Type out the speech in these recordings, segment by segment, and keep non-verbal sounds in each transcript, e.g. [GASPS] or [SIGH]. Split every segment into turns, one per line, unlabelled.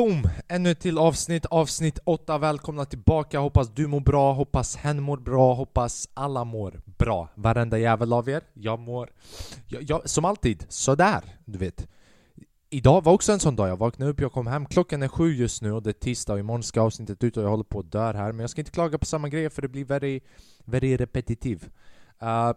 Boom! Ännu ett till avsnitt, avsnitt 8. Välkomna tillbaka. Hoppas du mår bra, hoppas hen mår bra, hoppas alla mår bra. Varenda jävel av er. Jag mår... Jag, jag, som alltid, sådär, du vet. Idag var också en sån dag. Jag vaknade upp, jag kom hem. Klockan är sju just nu och det är tisdag och imorgon ska avsnittet ut och jag håller på att dö här. Men jag ska inte klaga på samma grejer för det blir very, väldigt repetitiv. Uh, eh,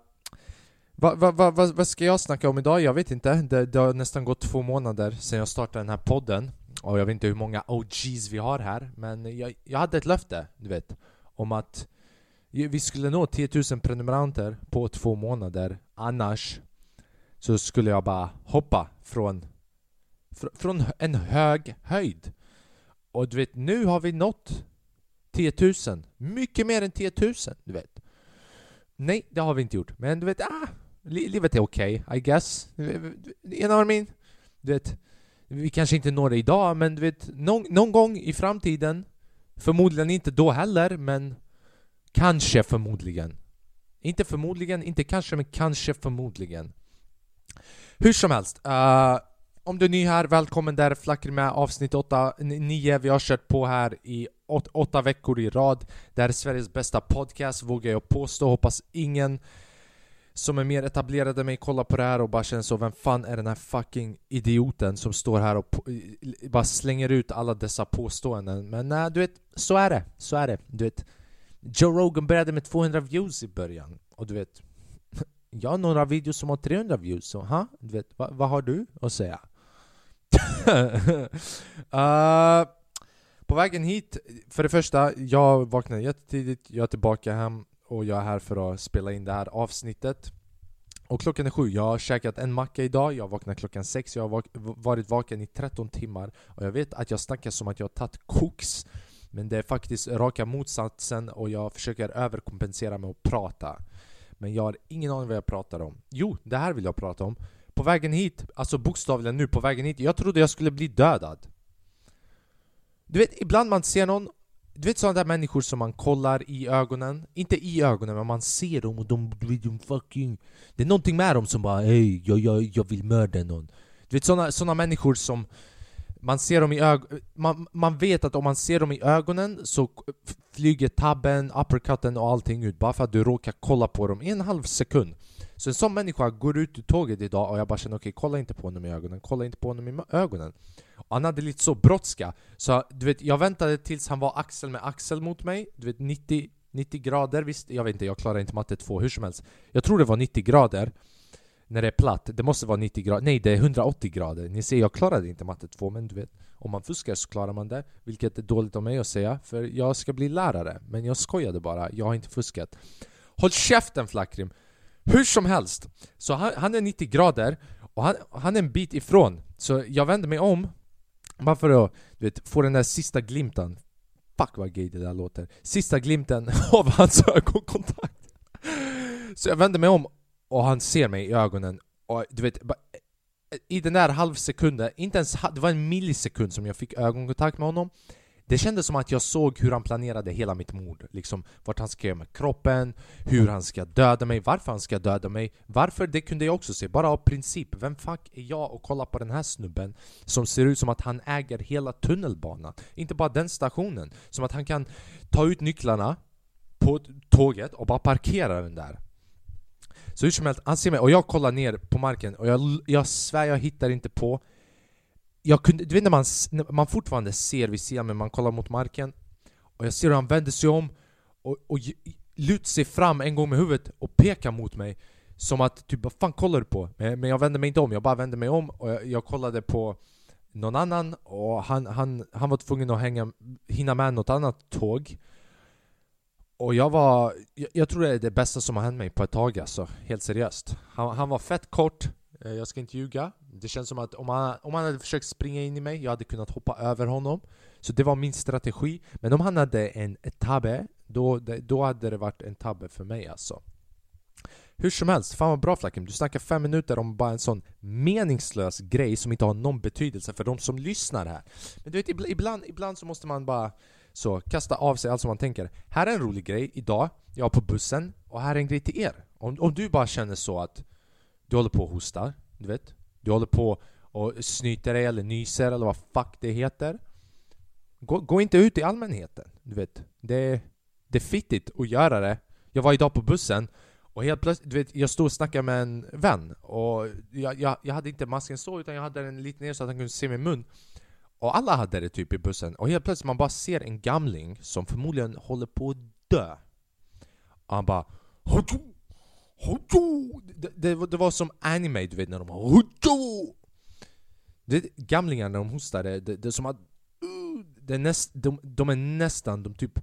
vad va, va, va, va, ska jag snacka om idag? Jag vet inte. Det, det har nästan gått två månader sedan jag startade den här podden. Och jag vet inte hur många OGs vi har här, men jag, jag hade ett löfte, du vet, om att vi skulle nå 10 000 prenumeranter på två månader, annars så skulle jag bara hoppa från, fr från en hög höjd. Och du vet, nu har vi nått 10 000. Mycket mer än 10 000, du vet. Nej, det har vi inte gjort. Men du vet, ah, livet är okej, okay, I guess. Du know what I mean? Du vet, vi kanske inte når det idag, men du vet, någon, någon gång i framtiden Förmodligen inte då heller, men kanske förmodligen. Inte förmodligen, inte kanske, men kanske förmodligen. Hur som helst, uh, om du är ny här, välkommen där, Flacker med avsnitt 8, 9. Vi har kört på här i åtta veckor i rad. Det här är Sveriges bästa podcast, vågar jag påstå. Hoppas ingen som är mer etablerade än mig kollar på det här och bara känner så Vem fan är den här fucking idioten som står här och bara slänger ut alla dessa påståenden? Men nej, du vet, så är det, så är det. Du vet, Joe Rogan började med 200 views i början och du vet [LAUGHS] Jag har några videos som har 300 views, så ha? Du vet, vad, vad har du att säga? uh, [LAUGHS] på vägen hit, för det första, jag vaknade jättetidigt, jag är tillbaka hem och jag är här för att spela in det här avsnittet. Och klockan är sju, jag har käkat en macka idag, jag vaknade klockan sex, jag har varit vaken i 13 timmar. Och jag vet att jag snackar som att jag har tagit koks men det är faktiskt raka motsatsen och jag försöker överkompensera med att prata. Men jag har ingen aning vad jag pratar om. Jo, det här vill jag prata om. På vägen hit, alltså bokstavligen nu på vägen hit, jag trodde jag skulle bli dödad. Du vet, ibland man ser någon du vet sådana där människor som man kollar i ögonen, inte i ögonen men man ser dem och de, de fucking... Det är någonting med dem som bara hej, jag, jag, jag vill mörda någon. Du vet sådana såna människor som man ser dem i ögonen, man, man vet att om man ser dem i ögonen så flyger tabben, uppercutten och allting ut bara för att du råkar kolla på dem i en halv sekund. Så en sån människa går ut ur tåget idag och jag bara känner okej, okay, kolla inte på honom i ögonen, kolla inte på honom i ögonen och han hade lite så brådska, så du vet, jag väntade tills han var axel med axel mot mig, du vet 90, 90 grader, visst, jag vet inte, jag klarar inte matte 2 hur som helst. Jag tror det var 90 grader När det är platt, det måste vara 90 grader, nej det är 180 grader. Ni ser, jag klarade inte matte 2 men du vet Om man fuskar så klarar man det, vilket är dåligt av mig att säga För jag ska bli lärare, men jag skojade bara, jag har inte fuskat. Håll käften Flackrim! Hur som helst, så han, han är 90 grader och han, han är en bit ifrån. Så jag vände mig om bara för att du vet, få den där sista glimten. Fuck vad gay det där låter. Sista glimten [LAUGHS] av hans ögonkontakt. Så jag vänder mig om och han ser mig i ögonen och du vet I den där halvsekunden, inte ens det var en millisekund som jag fick ögonkontakt med honom det kändes som att jag såg hur han planerade hela mitt mord. Liksom vart han ska göra med kroppen, hur han ska döda mig, varför han ska döda mig. Varför? Det kunde jag också se, bara av princip. Vem fuck är jag och kolla på den här snubben som ser ut som att han äger hela tunnelbanan? Inte bara den stationen. Som att han kan ta ut nycklarna på tåget och bara parkera den där. Så hur som helst, han ser mig och jag kollar ner på marken och jag, jag svär jag hittar inte på jag kunde, du vet när man, man fortfarande ser vid sidan men man kollar mot marken Och jag ser hur han vänder sig om och, och lutar sig fram en gång med huvudet och pekar mot mig Som att typ, vad fan kollar du på? Men, jag vände mig inte om, jag bara vände mig om och jag, jag kollade på någon annan och han, han, han var tvungen att hänga, hinna med något annat tåg och jag var, jag, jag, tror det är det bästa som har hänt mig på ett tag alltså, helt seriöst Han, han var fett kort, Eh, jag ska inte ljuga. Det känns som att om han, om han hade försökt springa in i mig, jag hade kunnat hoppa över honom. Så det var min strategi. Men om han hade en tabbe, då, då hade det varit en tabbe för mig alltså. Hur som helst, fan vad bra Flakim, du snackar fem minuter om bara en sån meningslös grej som inte har någon betydelse för de som lyssnar här. Men du vet, ibland, ibland så måste man bara så kasta av sig allt som man tänker. Här är en rolig grej idag, jag är på bussen och här är en grej till er. Om, om du bara känner så att du håller på och hostar, du vet du håller på och snyter dig eller nyser eller vad fuck det heter Gå, gå inte ut i allmänheten, du vet. Det, det är fittigt att göra det. Jag var idag på bussen och helt plötsligt, du vet, jag stod och snackade med en vän och jag, jag, jag hade inte masken så utan jag hade den lite ner så att han kunde se min mun. Och alla hade det typ i bussen och helt plötsligt man bara ser en gamling som förmodligen håller på att dö. Och han bara det, det, det var som anime du vet när de Hojo! Det, gamlingar när de hostade, det, det är som att uh, det är näst, de, de är nästan, de typ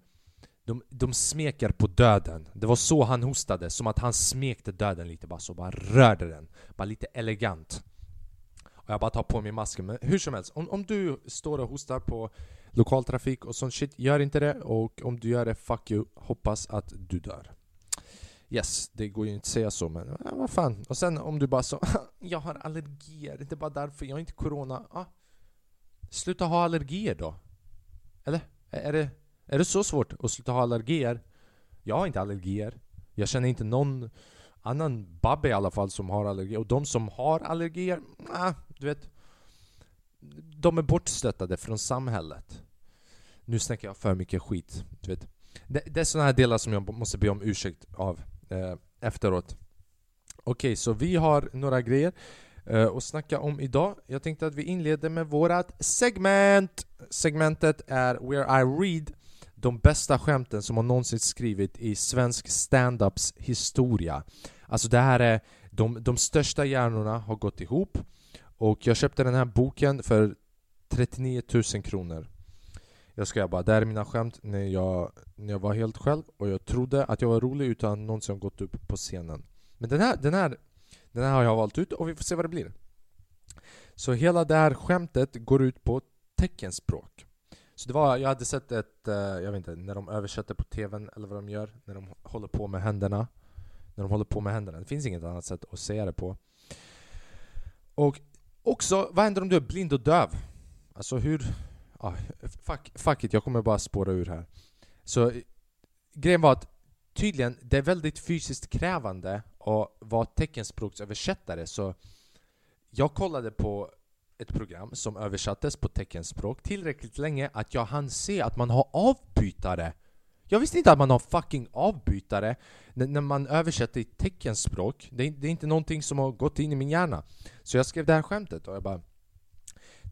de, de smeker på döden. Det var så han hostade, som att han smekte döden lite bara så, bara rörde den. Bara lite elegant. Och jag bara tar på mig masken. Men hur som helst, om, om du står och hostar på lokaltrafik och sånt shit, gör inte det. Och om du gör det, fuck you. Hoppas att du dör. Yes, det går ju inte att säga så men ja, vad fan. Och sen om du bara så [LAUGHS] Jag har allergier, det är bara därför, jag har inte corona. Ah, sluta ha allergier då. Eller? Är det, är det så svårt att sluta ha allergier? Jag har inte allergier. Jag känner inte någon annan babbe i alla fall som har allergier. Och de som har allergier, ah, du vet. De är bortstöttade från samhället. Nu snackar jag för mycket skit, du vet. Det, det är sådana här delar som jag måste be om ursäkt av eh, efteråt. Okej, okay, så vi har några grejer eh, att snacka om idag. Jag tänkte att vi inleder med vårat segment! Segmentet är Where I Read de bästa skämten som har någonsin skrivit i svensk standups historia. Alltså det här är, de, de största hjärnorna har gått ihop och jag köpte den här boken för 39 000 kronor. Jag ska bara, det här är mina skämt när jag, när jag var helt själv och jag trodde att jag var rolig utan att någonsin gått upp på scenen. Men den här, den, här, den här har jag valt ut och vi får se vad det blir. Så hela det här skämtet går ut på teckenspråk. Så det var, jag hade sett ett, eh, jag vet inte, när de översätter på TVn eller vad de gör, när de håller på med händerna. När de håller på med händerna. Det finns inget annat sätt att säga det på. Och också, vad händer om du är blind och döv? Alltså hur... Ah, fuck, fuck it, jag kommer bara spåra ur här. Så eh, grejen var att tydligen, det är väldigt fysiskt krävande att vara teckenspråksöversättare så jag kollade på ett program som översattes på teckenspråk tillräckligt länge att jag hann se att man har avbytare. Jag visste inte att man har fucking avbytare när man översätter i teckenspråk. Det är, det är inte någonting som har gått in i min hjärna. Så jag skrev det här skämtet och jag bara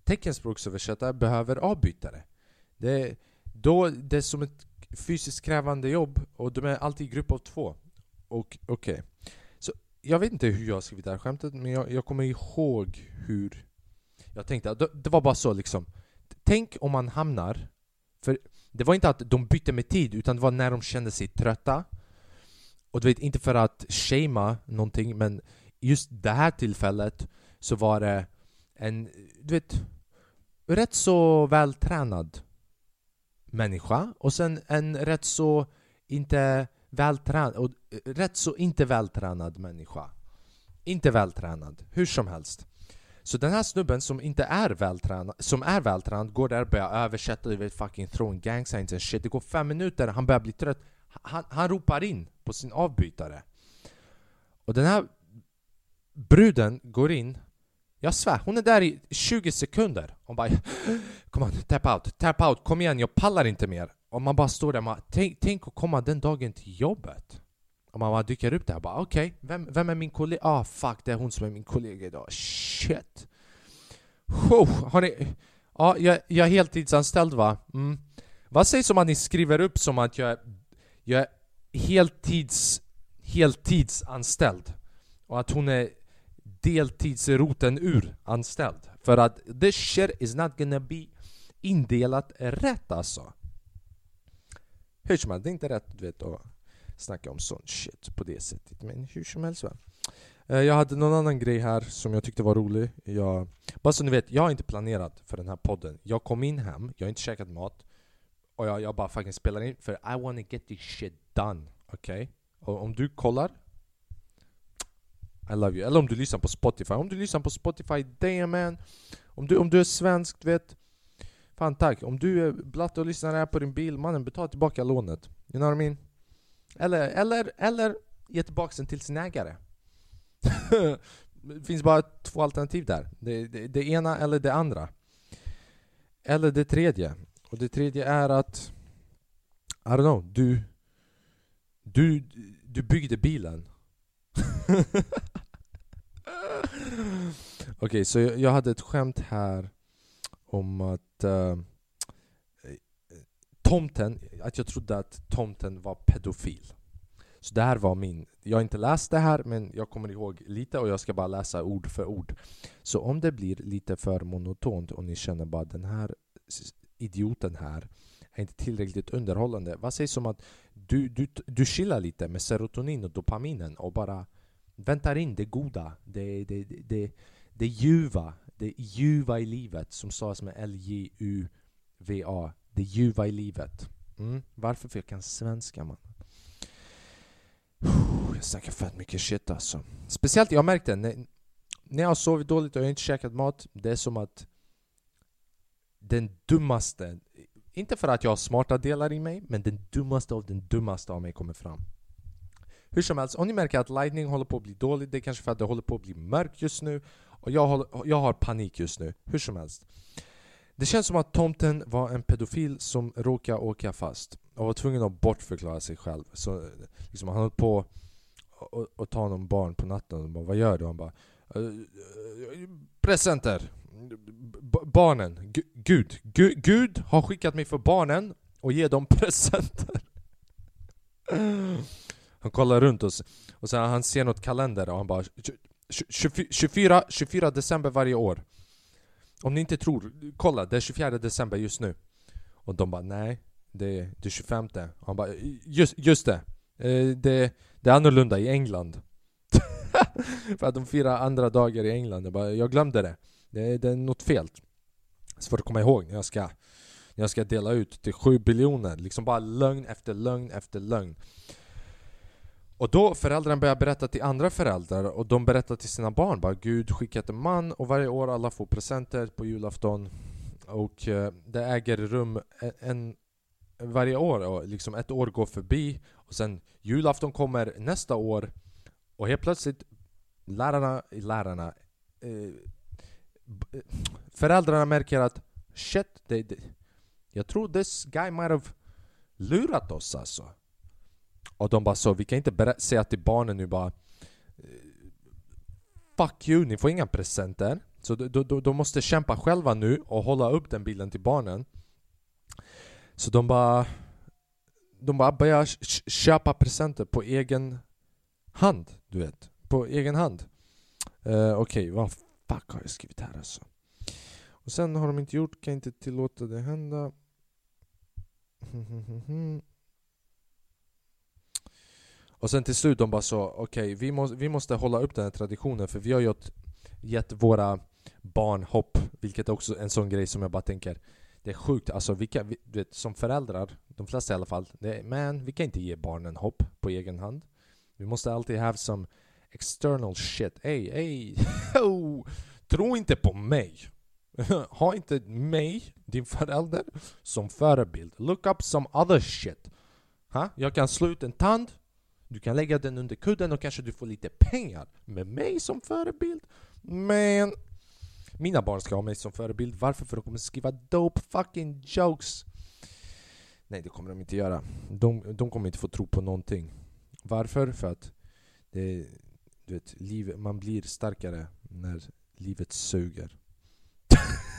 Teckenspråksöversättare behöver avbytare. Det, då, det är som ett fysiskt krävande jobb och de är alltid i grupp av två. Och okej. Okay. Så jag vet inte hur jag skrev skrivit det här skämtet men jag, jag kommer ihåg hur jag tänkte, det var bara så liksom Tänk om man hamnar För det var inte att de bytte med tid utan det var när de kände sig trötta Och du vet, inte för att shama någonting men just det här tillfället så var det en, du vet, rätt så vältränad människa och sen en rätt så inte vältränad, och eh, rätt så inte vältränad människa. Inte vältränad, hur som helst. Så den här snubben som inte är vältränad, som är vältränad, går där och börjar översätta, du vet fucking throwing gang signs and shit. Det går fem minuter, han börjar bli trött. Han, han ropar in på sin avbytare. Och den här bruden går in, jag svär, hon är där i 20 sekunder. Hon bara [GASPS] Kom on, tap out, tap out, kom igen, jag pallar inte mer. Och man bara står där, man, tänk, tänk att komma den dagen till jobbet. Och man bara dyker upp där bara okej, okay, vem, vem är min kollega? Ah fuck, det är hon som är min kollega idag. Shit! Oh, har ni... Ja, jag, jag är heltidsanställd va? Mm. Vad sägs om att ni skriver upp som att jag, jag är heltids, heltidsanställd? Och att hon är deltidsroten ur anställd? För att this shit is not gonna be indelat rätt alltså. Hur som helst, det är inte rätt du vet att snacka om sån shit på det sättet. Men hur som helst va. Eh, jag hade någon annan grej här som jag tyckte var rolig. Jag, bara så ni vet, jag har inte planerat för den här podden. Jag kom in hem, jag har inte käkat mat. Och jag, jag bara fucking spelar in för I wanna get this shit done. Okej? Okay? Och om du kollar i love you. Eller om du lyssnar på Spotify. Om du lyssnar på Spotify, damn man. Om du, om du är svensk, du vet. Fan tack. Om du är blatte och lyssnar här på din bil, mannen betala tillbaka lånet. You know what I mean? Eller, eller, eller ge tillbaka den till sin ägare. det [LAUGHS] finns bara två alternativ där. Det, det, det, ena eller det andra. Eller det tredje. Och det tredje är att... I don't know, du... Du, du byggde bilen. [LAUGHS] [LAUGHS] Okej, okay, så jag, jag, hade ett skämt här om att uh, tomten, att jag trodde att tomten var pedofil. Så det här var min, jag har inte läst det här men jag kommer ihåg lite och jag ska bara läsa ord för ord. Så om det blir lite för monotont och ni känner bara den här idioten här är inte tillräckligt underhållande. Vad sägs om att du, du, du chillar lite med serotonin och dopaminen och bara väntar in det goda, det, det, det, det, det ljuva, det ljuva i livet som stavas med L-J-U-V-A. Det ljuva i livet. Mm. Varför? För jag kan svenska man. Jag snackar fett mycket shit alltså. Speciellt, jag märkte när, när jag har sovit dåligt och jag inte käkat mat, det är som att den dummaste, inte för att jag har smarta delar i mig, men den dummaste av den dummaste av mig kommer fram. Hur som helst, om ni märker att lightning håller på att bli dålig, det är kanske för att det håller på att bli mörkt just nu och jag, håller, jag har panik just nu. Hur som helst. Det känns som att tomten var en pedofil som råkade åka fast och var tvungen att bortförklara sig själv. Så, liksom, han höll på att ta någon barn på natten och bara, vad gör du? Han bara eh, Presenter! B barnen! G Gud. G Gud har skickat mig för barnen och ger dem [LAUGHS] presenter. Han kollar runt och, och sen han ser något kalender och han bara 24, 24 december varje år. Om ni inte tror, kolla det är 24 december just nu. Och de bara nej, det är det 25 Han bara just, just det. Eh, det Det är annorlunda i England. [LAUGHS] För att de firar andra dagar i England. Jag, bara, jag glömde det. det Det är något fel. Svårt att komma ihåg när jag ska När jag ska dela ut till 7 biljoner. Liksom bara lögn efter lögn efter lögn och då föräldrarna börjar berätta till andra föräldrar och de berättar till sina barn bara Gud skickat en man och varje år alla får presenter på julafton och eh, det äger rum en, en varje år och liksom ett år går förbi och sen julafton kommer nästa år och helt plötsligt lärarna, lärarna eh, föräldrarna märker att shit, they, they, jag tror this guy might have lurat oss alltså och de bara så, vi kan inte säga till barnen nu bara Fuck you, ni får inga presenter. Så de, de, de måste kämpa själva nu och hålla upp den bilden till barnen. Så de bara De bara börjar köpa presenter på egen hand, du vet. På egen hand. Uh, Okej, okay, vad fuck har jag skrivit här alltså? Och sen har de inte gjort, kan inte tillåta det hända. [LAUGHS] Mm, mm, mm, och sen till slut de bara så, okej okay, vi, må, vi måste hålla upp den här traditionen för vi har ju gett våra barn hopp Vilket är också en sån grej som jag bara tänker Det är sjukt, alltså vi kan, vi, vet, som föräldrar, de flesta i alla fall det, Men vi kan inte ge barnen hopp på egen hand. Vi måste alltid ha some external shit. Ey, ey, [LAUGHS] oh, tro inte på mig! [LAUGHS] ha inte mig, din förälder, som förebild. Look up some other shit. Ha? Jag kan slå ut en tand du kan lägga den under kudden och kanske du får lite pengar. Med mig som förebild? Men... Mina barn ska ha mig som förebild. Varför? För de kommer skriva dope fucking jokes. Nej, det kommer de inte göra. De, de kommer inte få tro på någonting. Varför? För att det, du vet, liv, man blir starkare när livet suger. [LAUGHS]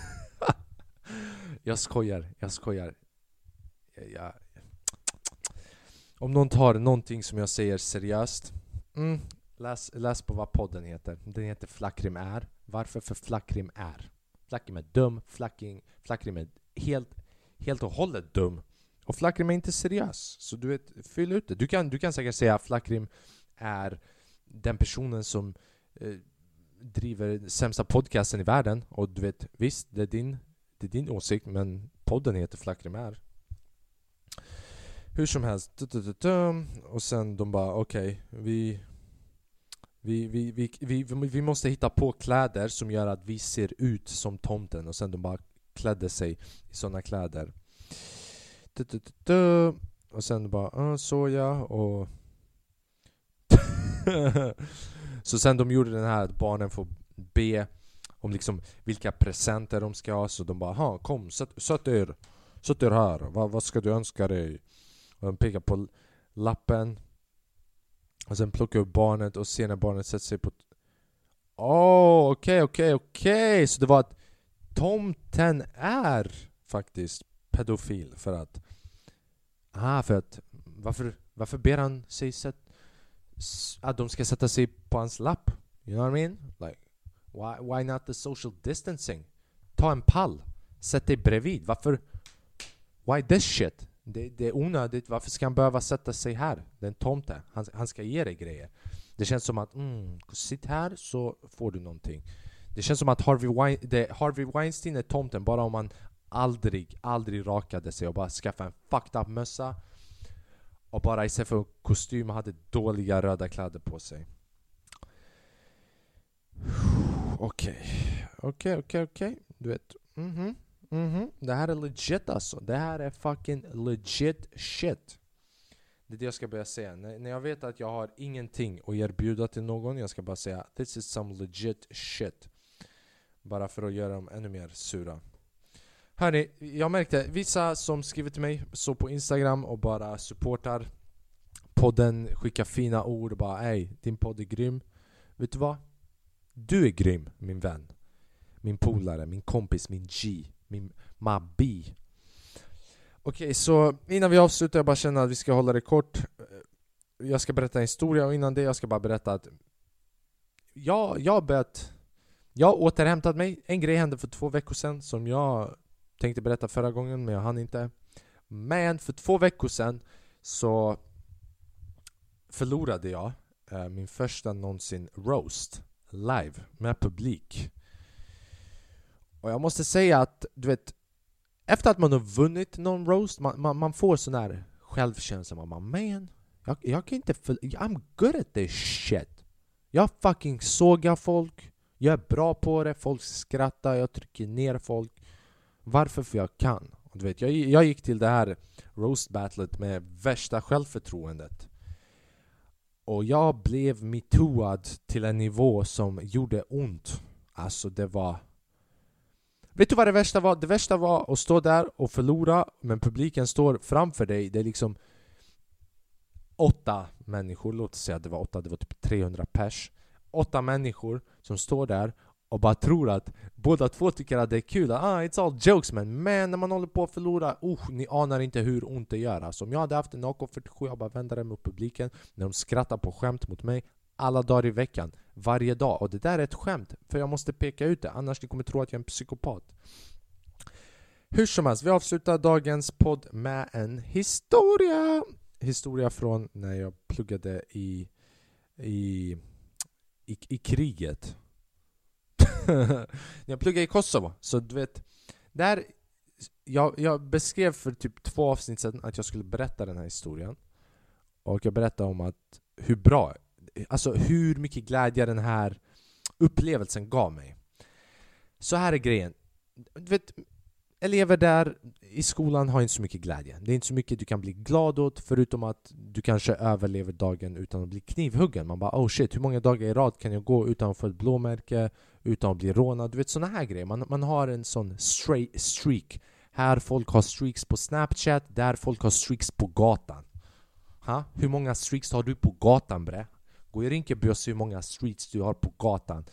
jag skojar, jag skojar. Jag, om någon tar någonting som jag säger seriöst mm, läs, läs på vad podden heter. Den heter Flackrim är. Varför? För Flackrim är. Flackrim är dum, Flacking, Flackrim är helt, helt och hållet dum. Och Flackrim är inte seriös. Så du vet, fyll ut det. Du kan, du kan säkert säga att Flackrim är den personen som eh, driver sämsta podcasten i världen. Och du vet, visst, det är din, det är din åsikt, men podden heter Flackrim är. Hur som helst, och sen de bara okej, okay, vi, vi, vi, vi, vi, vi måste hitta på kläder som gör att vi ser ut som tomten och sen de bara klädde sig i sådana kläder. Och sen bara, ah, såja. och... [LAUGHS] så sen de gjorde den här att barnen får be om liksom vilka presenter de ska ha, så de bara, ha kom, sätt, sätt er Sätt er här, Va, vad ska du önska dig? Och de pekar på lappen och sen plockar upp barnet och ser när barnet sätter sig på... Åh, okej, okej, okej! Så det var att tomten är faktiskt pedofil för att... Ah, för att... Varför, varför ber han sig sätt, att de ska sätta sig på hans lapp? You know what I mean? Like, why, why not the social distancing? Ta en pall, sätt dig bredvid. Varför... Why this shit? Det, det, är onödigt, varför ska han behöva sätta sig här? Det är en tomte, han, han ska ge dig grejer. Det känns som att, mm, sitt här så får du någonting. Det känns som att Harvey, Wein, det, Harvey Weinstein är tomten bara om man aldrig, aldrig rakade sig och bara skaffade en fucked up mössa och bara istället för kostym hade dåliga röda kläder på sig. Okej, okej, okej, okej. Du vet. Mm Mhm, mm det här är legit alltså. Det här är fucking legit shit. Det är det jag ska börja säga. När, när jag vet att jag har ingenting att erbjuda till någon, jag ska bara säga This is some legit shit. Bara för att göra dem ännu mer sura. Hörni, jag märkte vissa som skriver till mig så på Instagram och bara supportar podden, skickar fina ord och bara Ey, din podd är grym. Vet du vad? Du är grym, min vän. Min polare, min kompis, min G min mabbi. Okej, okay, så innan vi avslutar, jag bara känner att vi ska hålla det kort. Jag ska berätta en historia och innan det jag ska bara berätta att jag, jag börjat... Jag har återhämtat mig. En grej hände för två veckor sedan som jag tänkte berätta förra gången men jag hann inte. Men för två veckor sedan så förlorade jag eh, min första någonsin roast live med publik. Och jag måste säga att, du vet Efter att man har vunnit någon roast, man, man, man får sån här självkänsla Man bara man, jag, jag kan inte för, I'm good at this shit. Jag fucking sågar folk Jag är bra på det, folk skrattar, jag trycker ner folk. Varför? För jag kan. Du vet, jag, jag gick till det här roast battlet med värsta självförtroendet. Och jag blev metooad till en nivå som gjorde ont. Alltså det var Vet du vad det värsta var? Det värsta var att stå där och förlora men publiken står framför dig, det är liksom åtta människor, låt oss säga att det var åtta, det var typ 300 pers. Åtta människor som står där och bara tror att båda två tycker att det är kul, ah it's all jokes man. Men när man håller på att förlora, usch, ni anar inte hur ont det gör. Alltså Om jag hade haft en AK47, jag bara vänder den mot publiken. När de skrattar på skämt mot mig alla dagar i veckan, varje dag. Och det där är ett skämt, för jag måste peka ut det, annars ni kommer tro att jag är en psykopat. Hur som helst, vi avslutar dagens podd med en historia! Historia från när jag pluggade i, i, i, i kriget. [LAUGHS] när jag pluggade i Kosovo, så du vet, där jag, jag beskrev för typ två avsnitt sedan att jag skulle berätta den här historien. Och jag berättade om att hur bra alltså hur mycket glädje den här upplevelsen gav mig. Så här är grejen. Du vet, elever där i skolan har inte så mycket glädje. Det är inte så mycket du kan bli glad åt förutom att du kanske överlever dagen utan att bli knivhuggen. Man bara oh shit, hur många dagar i rad kan jag gå utan att få ett blåmärke, utan att bli rånad? Du vet sådana här grejer. Man, man har en sån streak. Här folk har streaks på Snapchat, där folk har streaks på gatan. Ha? Hur många streaks har du på gatan bre? Gå i Rinkeby och se hur många streets du har på gatan.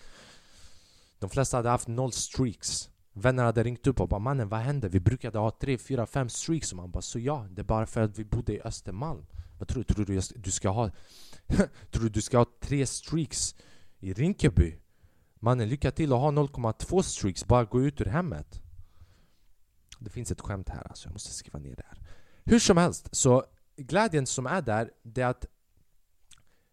De flesta hade haft noll streaks. Vänner hade ringt upp och bara mannen vad hände? Vi brukade ha tre, fyra, fem streaks och man bara så ja, det är bara för att vi bodde i Östermalm. Vad tror, tror du du ska ha? [LAUGHS] tror du du ska ha tre streaks i Rinkeby? Mannen lycka till att ha 0,2 streaks, bara gå ut ur hemmet. Det finns ett skämt här alltså, jag måste skriva ner det här. Hur som helst, så glädjen som är där, det är att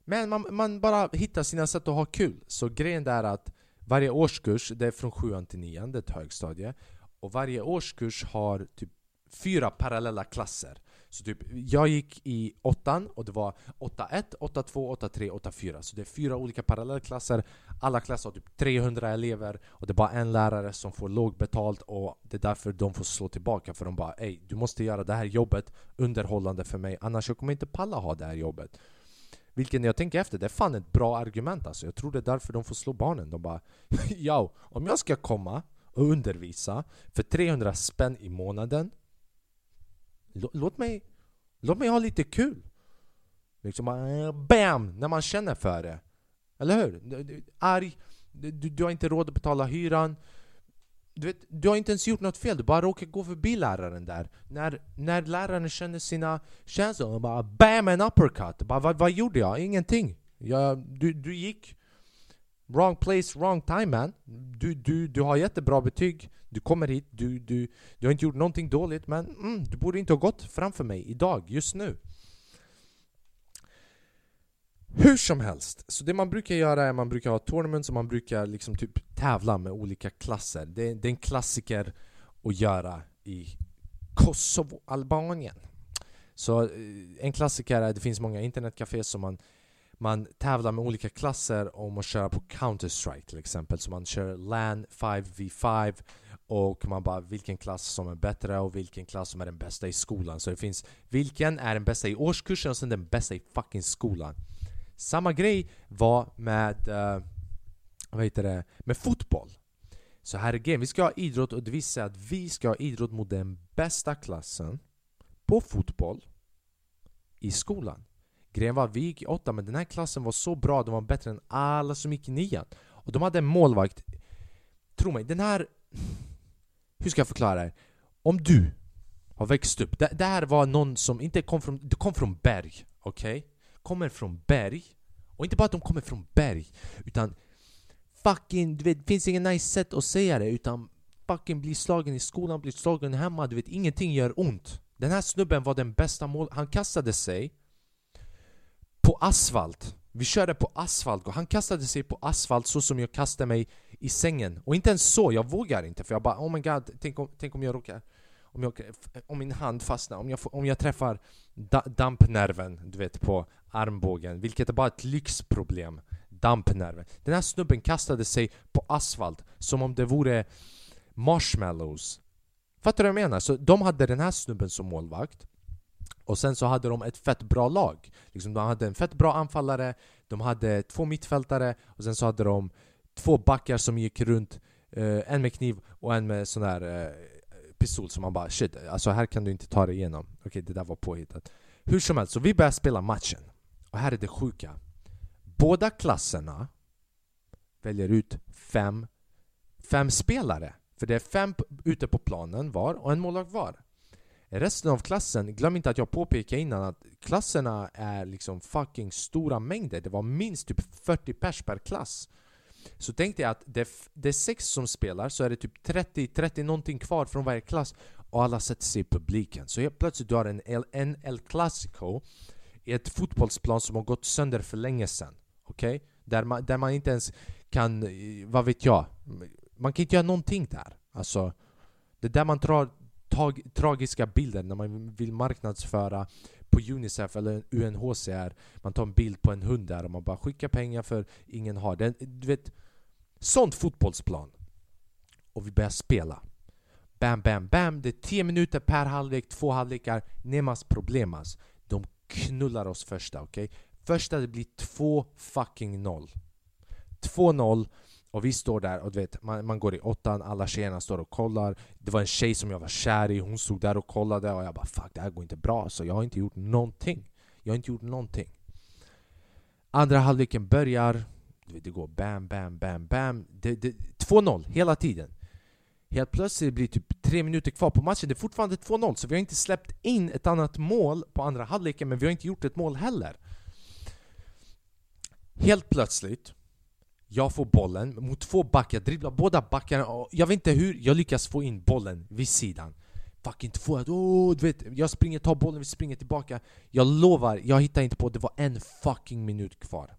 men man, man bara hittar sina sätt att ha kul. Så grejen är att varje årskurs, det är från sjuan till nian, det är ett högstadie. Och varje årskurs har typ fyra parallella klasser. Så typ, jag gick i åttan och det var 8-1, 8-2, 8-3, 8-4. Så det är fyra olika parallella klasser. Alla klasser har typ 300 elever och det är bara en lärare som får lågbetalt och det är därför de får slå tillbaka för de bara Ey, du måste göra det här jobbet underhållande för mig annars jag kommer inte palla ha det här jobbet. Vilket när jag tänker efter, det är fan ett bra argument alltså. Jag tror det är därför de får slå barnen. De bara [LAUGHS] ja, om jag ska komma och undervisa för 300 spänn i månaden Låt mig, låt mig ha lite kul. Liksom eh, BAM! När man känner för det. Eller hur? Arg, du, du har inte råd att betala hyran. Du, vet, du har inte ens gjort något fel, du bara råkar gå förbi läraren där. När, när läraren känner sina känslor, bara BAM! En uppercut! Bara, vad, vad gjorde jag? Ingenting. Jag, du, du gick Wrong place, wrong time man. Du, du, du har jättebra betyg, du kommer hit, du, du, du har inte gjort någonting dåligt men mm, du borde inte ha gått framför mig idag, just nu. Hur som helst, så det man brukar göra är att man brukar ha tournaments och man brukar liksom typ tävla med olika klasser. Det, det är en klassiker att göra i Kosovo, Albanien. Så eh, en klassiker är att det finns många internetcaféer som man man tävlar med olika klasser om att köra på Counter-Strike till exempel. Så man kör LAN 5v5 och man bara vilken klass som är bättre och vilken klass som är den bästa i skolan. Så det finns vilken är den bästa i årskursen och sen den bästa i fucking skolan. Samma grej var med, uh, vad heter det, med fotboll. Så här är grejen, vi ska ha idrott och det visar att vi ska ha idrott mot den bästa klassen på fotboll i skolan. Grejen var, att vi gick i åtta men den här klassen var så bra, de var bättre än alla som gick i nian. Och de hade en målvakt. Tro mig, den här... [SIGHS] Hur ska jag förklara det? Om du har växt upp, det, det här var någon som inte kom från... Du kom från berg, okej? Okay? Kommer från berg. Och inte bara att de kommer från berg, utan fucking, du vet, det finns inget nice sätt att säga det utan fucking bli slagen i skolan, bli slagen hemma, du vet, ingenting gör ont. Den här snubben var den bästa mål... Han kastade sig på asfalt. Vi körde på asfalt och han kastade sig på asfalt så som jag kastade mig i sängen. Och inte ens så, jag vågar inte för jag bara oh my god, tänk om, tänk om jag råkar om, jag, om min hand fastnar, om jag, om jag träffar da, dampnerven du vet på armbågen, vilket är bara ett lyxproblem. Dampnerven. Den här snubben kastade sig på asfalt som om det vore marshmallows. Fattar du vad jag menar? Så de hade den här snubben som målvakt och sen så hade de ett fett bra lag. Liksom, de hade en fett bra anfallare, de hade två mittfältare och sen så hade de två backar som gick runt, eh, en med kniv och en med sån där eh, pistol som man bara shit, alltså här kan du inte ta dig igenom. Okej, okay, det där var påhittat. Hur som helst, så vi börjar spela matchen. Och här är det sjuka. Båda klasserna väljer ut fem, fem spelare. För det är fem ute på planen var och en målvakt var. Resten av klassen, glöm inte att jag påpekade innan att klasserna är liksom fucking stora mängder. Det var minst typ 40 pers per klass. Så tänkte jag att det, det är sex som spelar, så är det typ 30, 30 någonting kvar från varje klass och alla sätter sig i publiken. Så helt plötsligt du har en El, en El Clasico ett fotbollsplan som har gått sönder för länge sedan. Okej? Okay? Där, man, där man inte ens kan, vad vet jag, man kan inte göra någonting där. Alltså, det är där man drar tag, tragiska bilder när man vill marknadsföra på Unicef eller UNHCR. Man tar en bild på en hund där och man bara skickar pengar för ingen har den. Du vet, sånt fotbollsplan. Och vi börjar spela. Bam, bam, bam. Det är 10 minuter per halvlek, två halvlekar. Nemas problemas. Knullar oss första, okej? Okay? Första det blir 2 fucking 0. 2-0 och vi står där och du vet, man, man går i åttan, alla tjejerna står och kollar Det var en tjej som jag var kär i, hon stod där och kollade och jag bara fuck det här går inte bra så jag har inte gjort någonting Jag har inte gjort någonting Andra halvleken börjar, du vet, det går bam, bam, bam, bam 2-0 hela tiden Helt plötsligt blir det typ tre minuter kvar på matchen, det är fortfarande 2-0 så vi har inte släppt in ett annat mål på andra halvleken men vi har inte gjort ett mål heller Helt plötsligt jag får bollen mot två backar, dribblar båda backarna och jag vet inte hur jag lyckas få in bollen vid sidan Fucking två, oh, du vet, jag springer, tar bollen, vi springer tillbaka Jag lovar, jag hittar inte på, det var en fucking minut kvar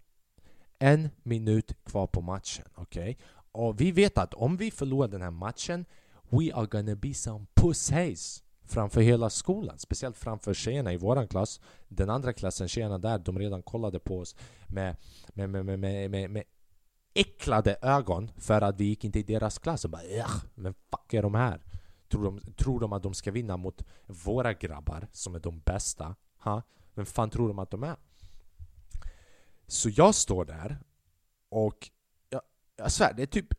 En minut kvar på matchen, okej? Okay? Och vi vet att om vi förlorar den här matchen We are gonna be some pussies Framför hela skolan, speciellt framför tjejerna i våran klass Den andra klassen, tjejerna där, de redan kollade på oss med, med, med, med, med, med, med äcklade ögon för att vi gick inte i deras klass och bara Vem fuck är de här? Tror de, tror de att de ska vinna mot våra grabbar som är de bästa? Ha? Vem fan tror de att de är? Så jag står där och jag, svär, det är typ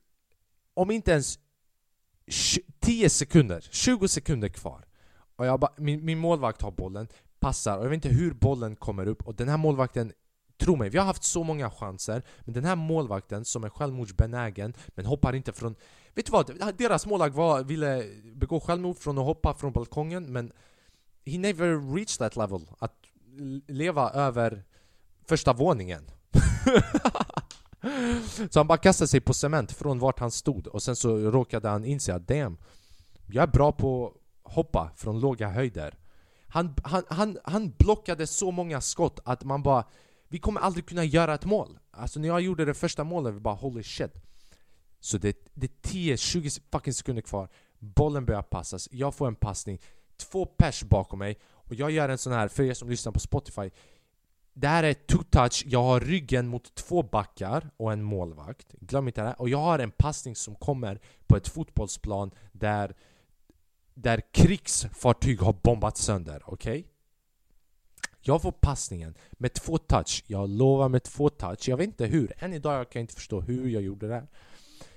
om inte ens 10 sekunder, 20 sekunder kvar. Och jag bara, min, min målvakt har bollen, passar, och jag vet inte hur bollen kommer upp. Och den här målvakten Tro mig, vi har haft så många chanser Men den här målvakten som är självmordsbenägen Men hoppar inte från... Vet du vad? Deras målvakt var, ville begå självmord från att hoppa från balkongen Men He never reached that level Att leva över första våningen. [LAUGHS] Så han bara kastade sig på cement från vart han stod och sen så råkade han inse att damn Jag är bra på att hoppa från låga höjder. Han, han, han, han blockade så många skott att man bara Vi kommer aldrig kunna göra ett mål. Alltså när jag gjorde det första målet, vi bara holy shit. Så det, det är 10-20 fucking sekunder kvar. Bollen börjar passas, jag får en passning. Två pers bakom mig. Och jag gör en sån här, för er som lyssnar på Spotify det här är two-touch, jag har ryggen mot två backar och en målvakt. Glöm inte det. Och jag har en passning som kommer på ett fotbollsplan där, där krigsfartyg har bombat sönder, okej? Okay? Jag får passningen med två touch, jag lovar med två touch. Jag vet inte hur, än idag kan jag inte förstå hur jag gjorde det.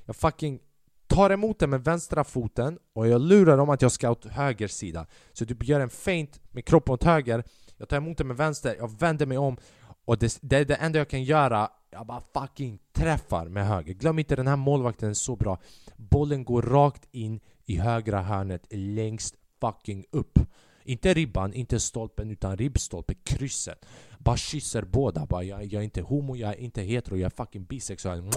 Jag fucking tar emot den med vänstra foten och jag lurar dem att jag ska åt höger sida. Så typ gör en feint med kroppen åt höger jag tar emot den med vänster, jag vänder mig om och det, det är det enda jag kan göra Jag bara fucking träffar med höger. Glöm inte den här målvakten är så bra. Bollen går rakt in i högra hörnet längst fucking upp. Inte ribban, inte stolpen utan ribbstolpen, krysset. Bara kysser båda, bara jag, jag är inte homo, jag är inte hetero, jag är fucking bisexuell. [LAUGHS]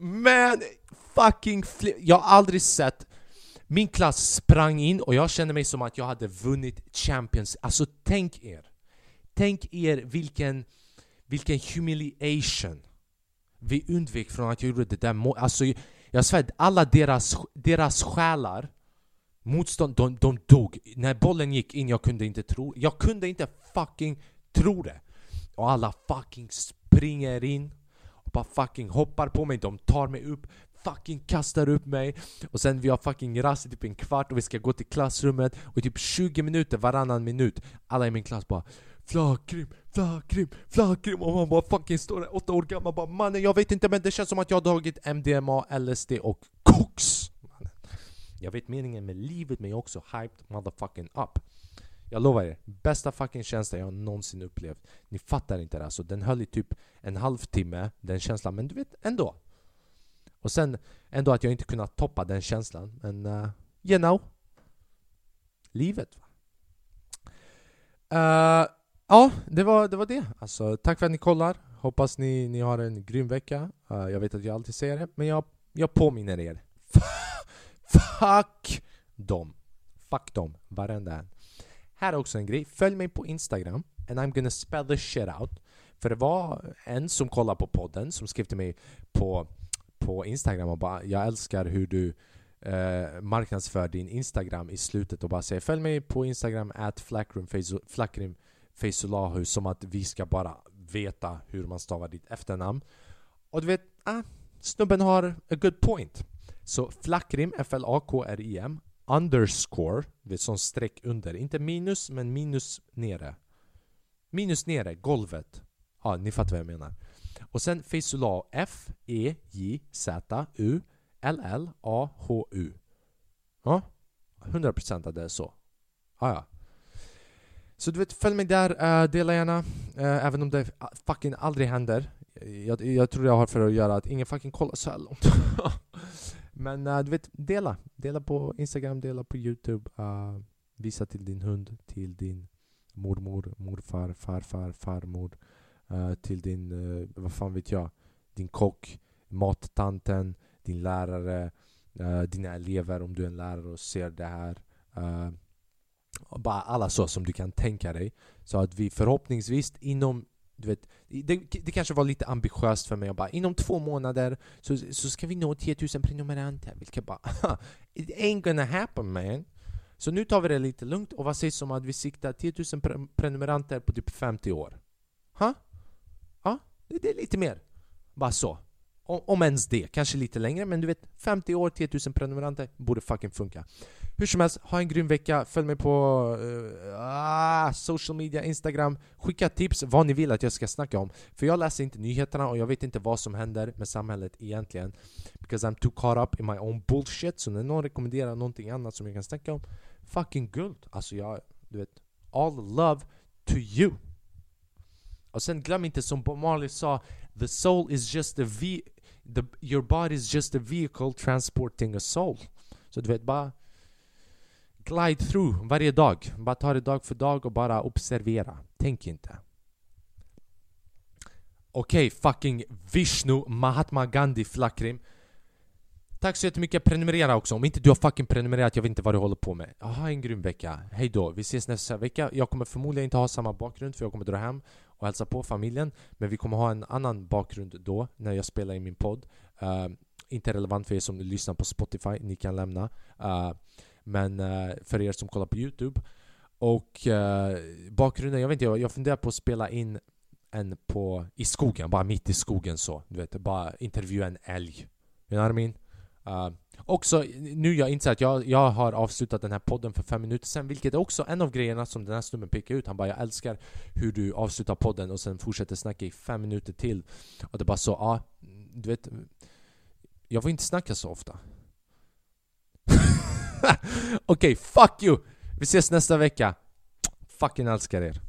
Men fucking Jag har aldrig sett min klass sprang in och jag kände mig som att jag hade vunnit Champions. Alltså tänk er. Tänk er vilken, vilken humiliation vi undvek från att jag gjorde det där målet Alltså jag svär, alla deras, deras själar Motstånd, de, de dog. När bollen gick in, jag kunde inte tro Jag kunde inte fucking tro det. Och alla fucking springer in och bara fucking hoppar på mig, de tar mig upp fucking kastar upp mig. Och sen vi har fucking rast i typ en kvart och vi ska gå till klassrummet och i typ 20 minuter varannan minut alla i min klass bara Flakrim, flakrim, flakrim och man bara fucking står där åtta år gammal bara mannen jag vet inte men det känns som att jag har tagit MDMA, LSD och koks. Jag vet meningen med livet men jag är också hyped motherfucking up. Jag lovar er, bästa fucking känsla jag någonsin upplevt. Ni fattar inte det alltså, den höll i typ en halvtimme, den känslan, men du vet ändå och sen ändå att jag inte kunnat toppa den känslan. Men uh, you know. Livet. Uh, ja, det var, det var det. Alltså, tack för att ni kollar. Hoppas ni, ni har en grym vecka. Uh, jag vet att jag alltid säger det, men jag, jag påminner er. [LAUGHS] Fuck dem. Fuck dem, varenda en. Här är också en grej. Följ mig på Instagram. And I'm gonna spell the shit out. För det var en som kollade på podden som skrev till mig på på Instagram och bara Jag älskar hur du eh, marknadsför din Instagram i slutet. Och bara säger Följ mig på Instagram at flackrimfejsulahu som att vi ska bara veta hur man stavar ditt efternamn. Och du vet, ah, snubben har a good point. Så flackrim, F-L-A-K-R-I-M underscore, det är som streck under, inte minus men minus nere. Minus nere, golvet. Ja, ni fattar vad jag menar och sen Feyzullah F-E-J-Z-U-L-L-A-H-U Ja, 100% att det är så. Ah, ja. Så du vet, följ mig där, uh, dela gärna. Uh, även om det fucking aldrig händer. Jag, jag tror jag har för att göra att ingen fucking kollar så här långt. [LAUGHS] Men uh, du vet, dela. Dela på Instagram, dela på Youtube. visa till din hund, till din mormor, morfar, farfar, farmor. Eh, till din, uh, vad fan vet jag, din kock, mattanten, din lärare, uh, dina elever om du är en lärare och ser det här. bara alla så som du kan tänka dig. Så att vi förhoppningsvis inom du vet, det, det kanske var lite ambitiöst för mig att bara inom två månader så, så ska vi nå 10 000 prenumeranter. Vilket bara [LAUGHS] It ain't gonna happen man. Så nu tar vi det lite lugnt och vad sägs om att vi siktar 10 000 prenumeranter på typ 50 år? Huh? Ja, Det är lite mer. Bara så. Om, om ens det, kanske lite längre men du vet 50 år, 10 000 prenumeranter borde fucking funka Hur som helst, ha en grym vecka, följ mig på uh, ah, social media, instagram Skicka tips vad ni vill att jag ska snacka om För jag läser inte nyheterna och jag vet inte vad som händer med samhället egentligen Because I'm too caught up in my own bullshit Så när någon rekommenderar någonting annat som jag kan snacka om Fucking guld! Alltså jag, du vet All love to you! Och sen glöm inte som Bob Marley sa The soul is just a ve the, Your body is just a vehicle transporting a soul. Så du vet, bara Glide through varje dag. Bara ta det dag för dag och bara observera. Tänk inte. Okej, okay, fucking Vishnu Mahatma Gandhi Flakrim. Tack så jättemycket, prenumerera också. Om inte du har fucking prenumererat, jag vet inte vad du håller på med. Ha en grym vecka. Hej då. Vi ses nästa vecka. Jag kommer förmodligen inte ha samma bakgrund för jag kommer dra hem och hälsa på familjen. Men vi kommer ha en annan bakgrund då, när jag spelar i min podd. Uh, inte relevant för er som lyssnar på Spotify, ni kan lämna. Uh, men uh, för er som kollar på Youtube. Och bakgrunden, jag vet inte, jag, jag funderar på att spela in en på, i skogen, bara mitt i skogen så. Du vet, bara intervjua en älg. You know what I mean? Uh, också, nu jag inser att jag, jag har avslutat den här podden för fem minuter sen Vilket är också en av grejerna som den här snubben pekar ut. Han bara 'Jag älskar hur du avslutar podden och sen fortsätter snacka i fem minuter till' Och det är bara så, ja, ah, du vet Jag får inte snacka så ofta. [LAUGHS] Okej, okay, fuck you! Vi ses nästa vecka. Fucking älskar er.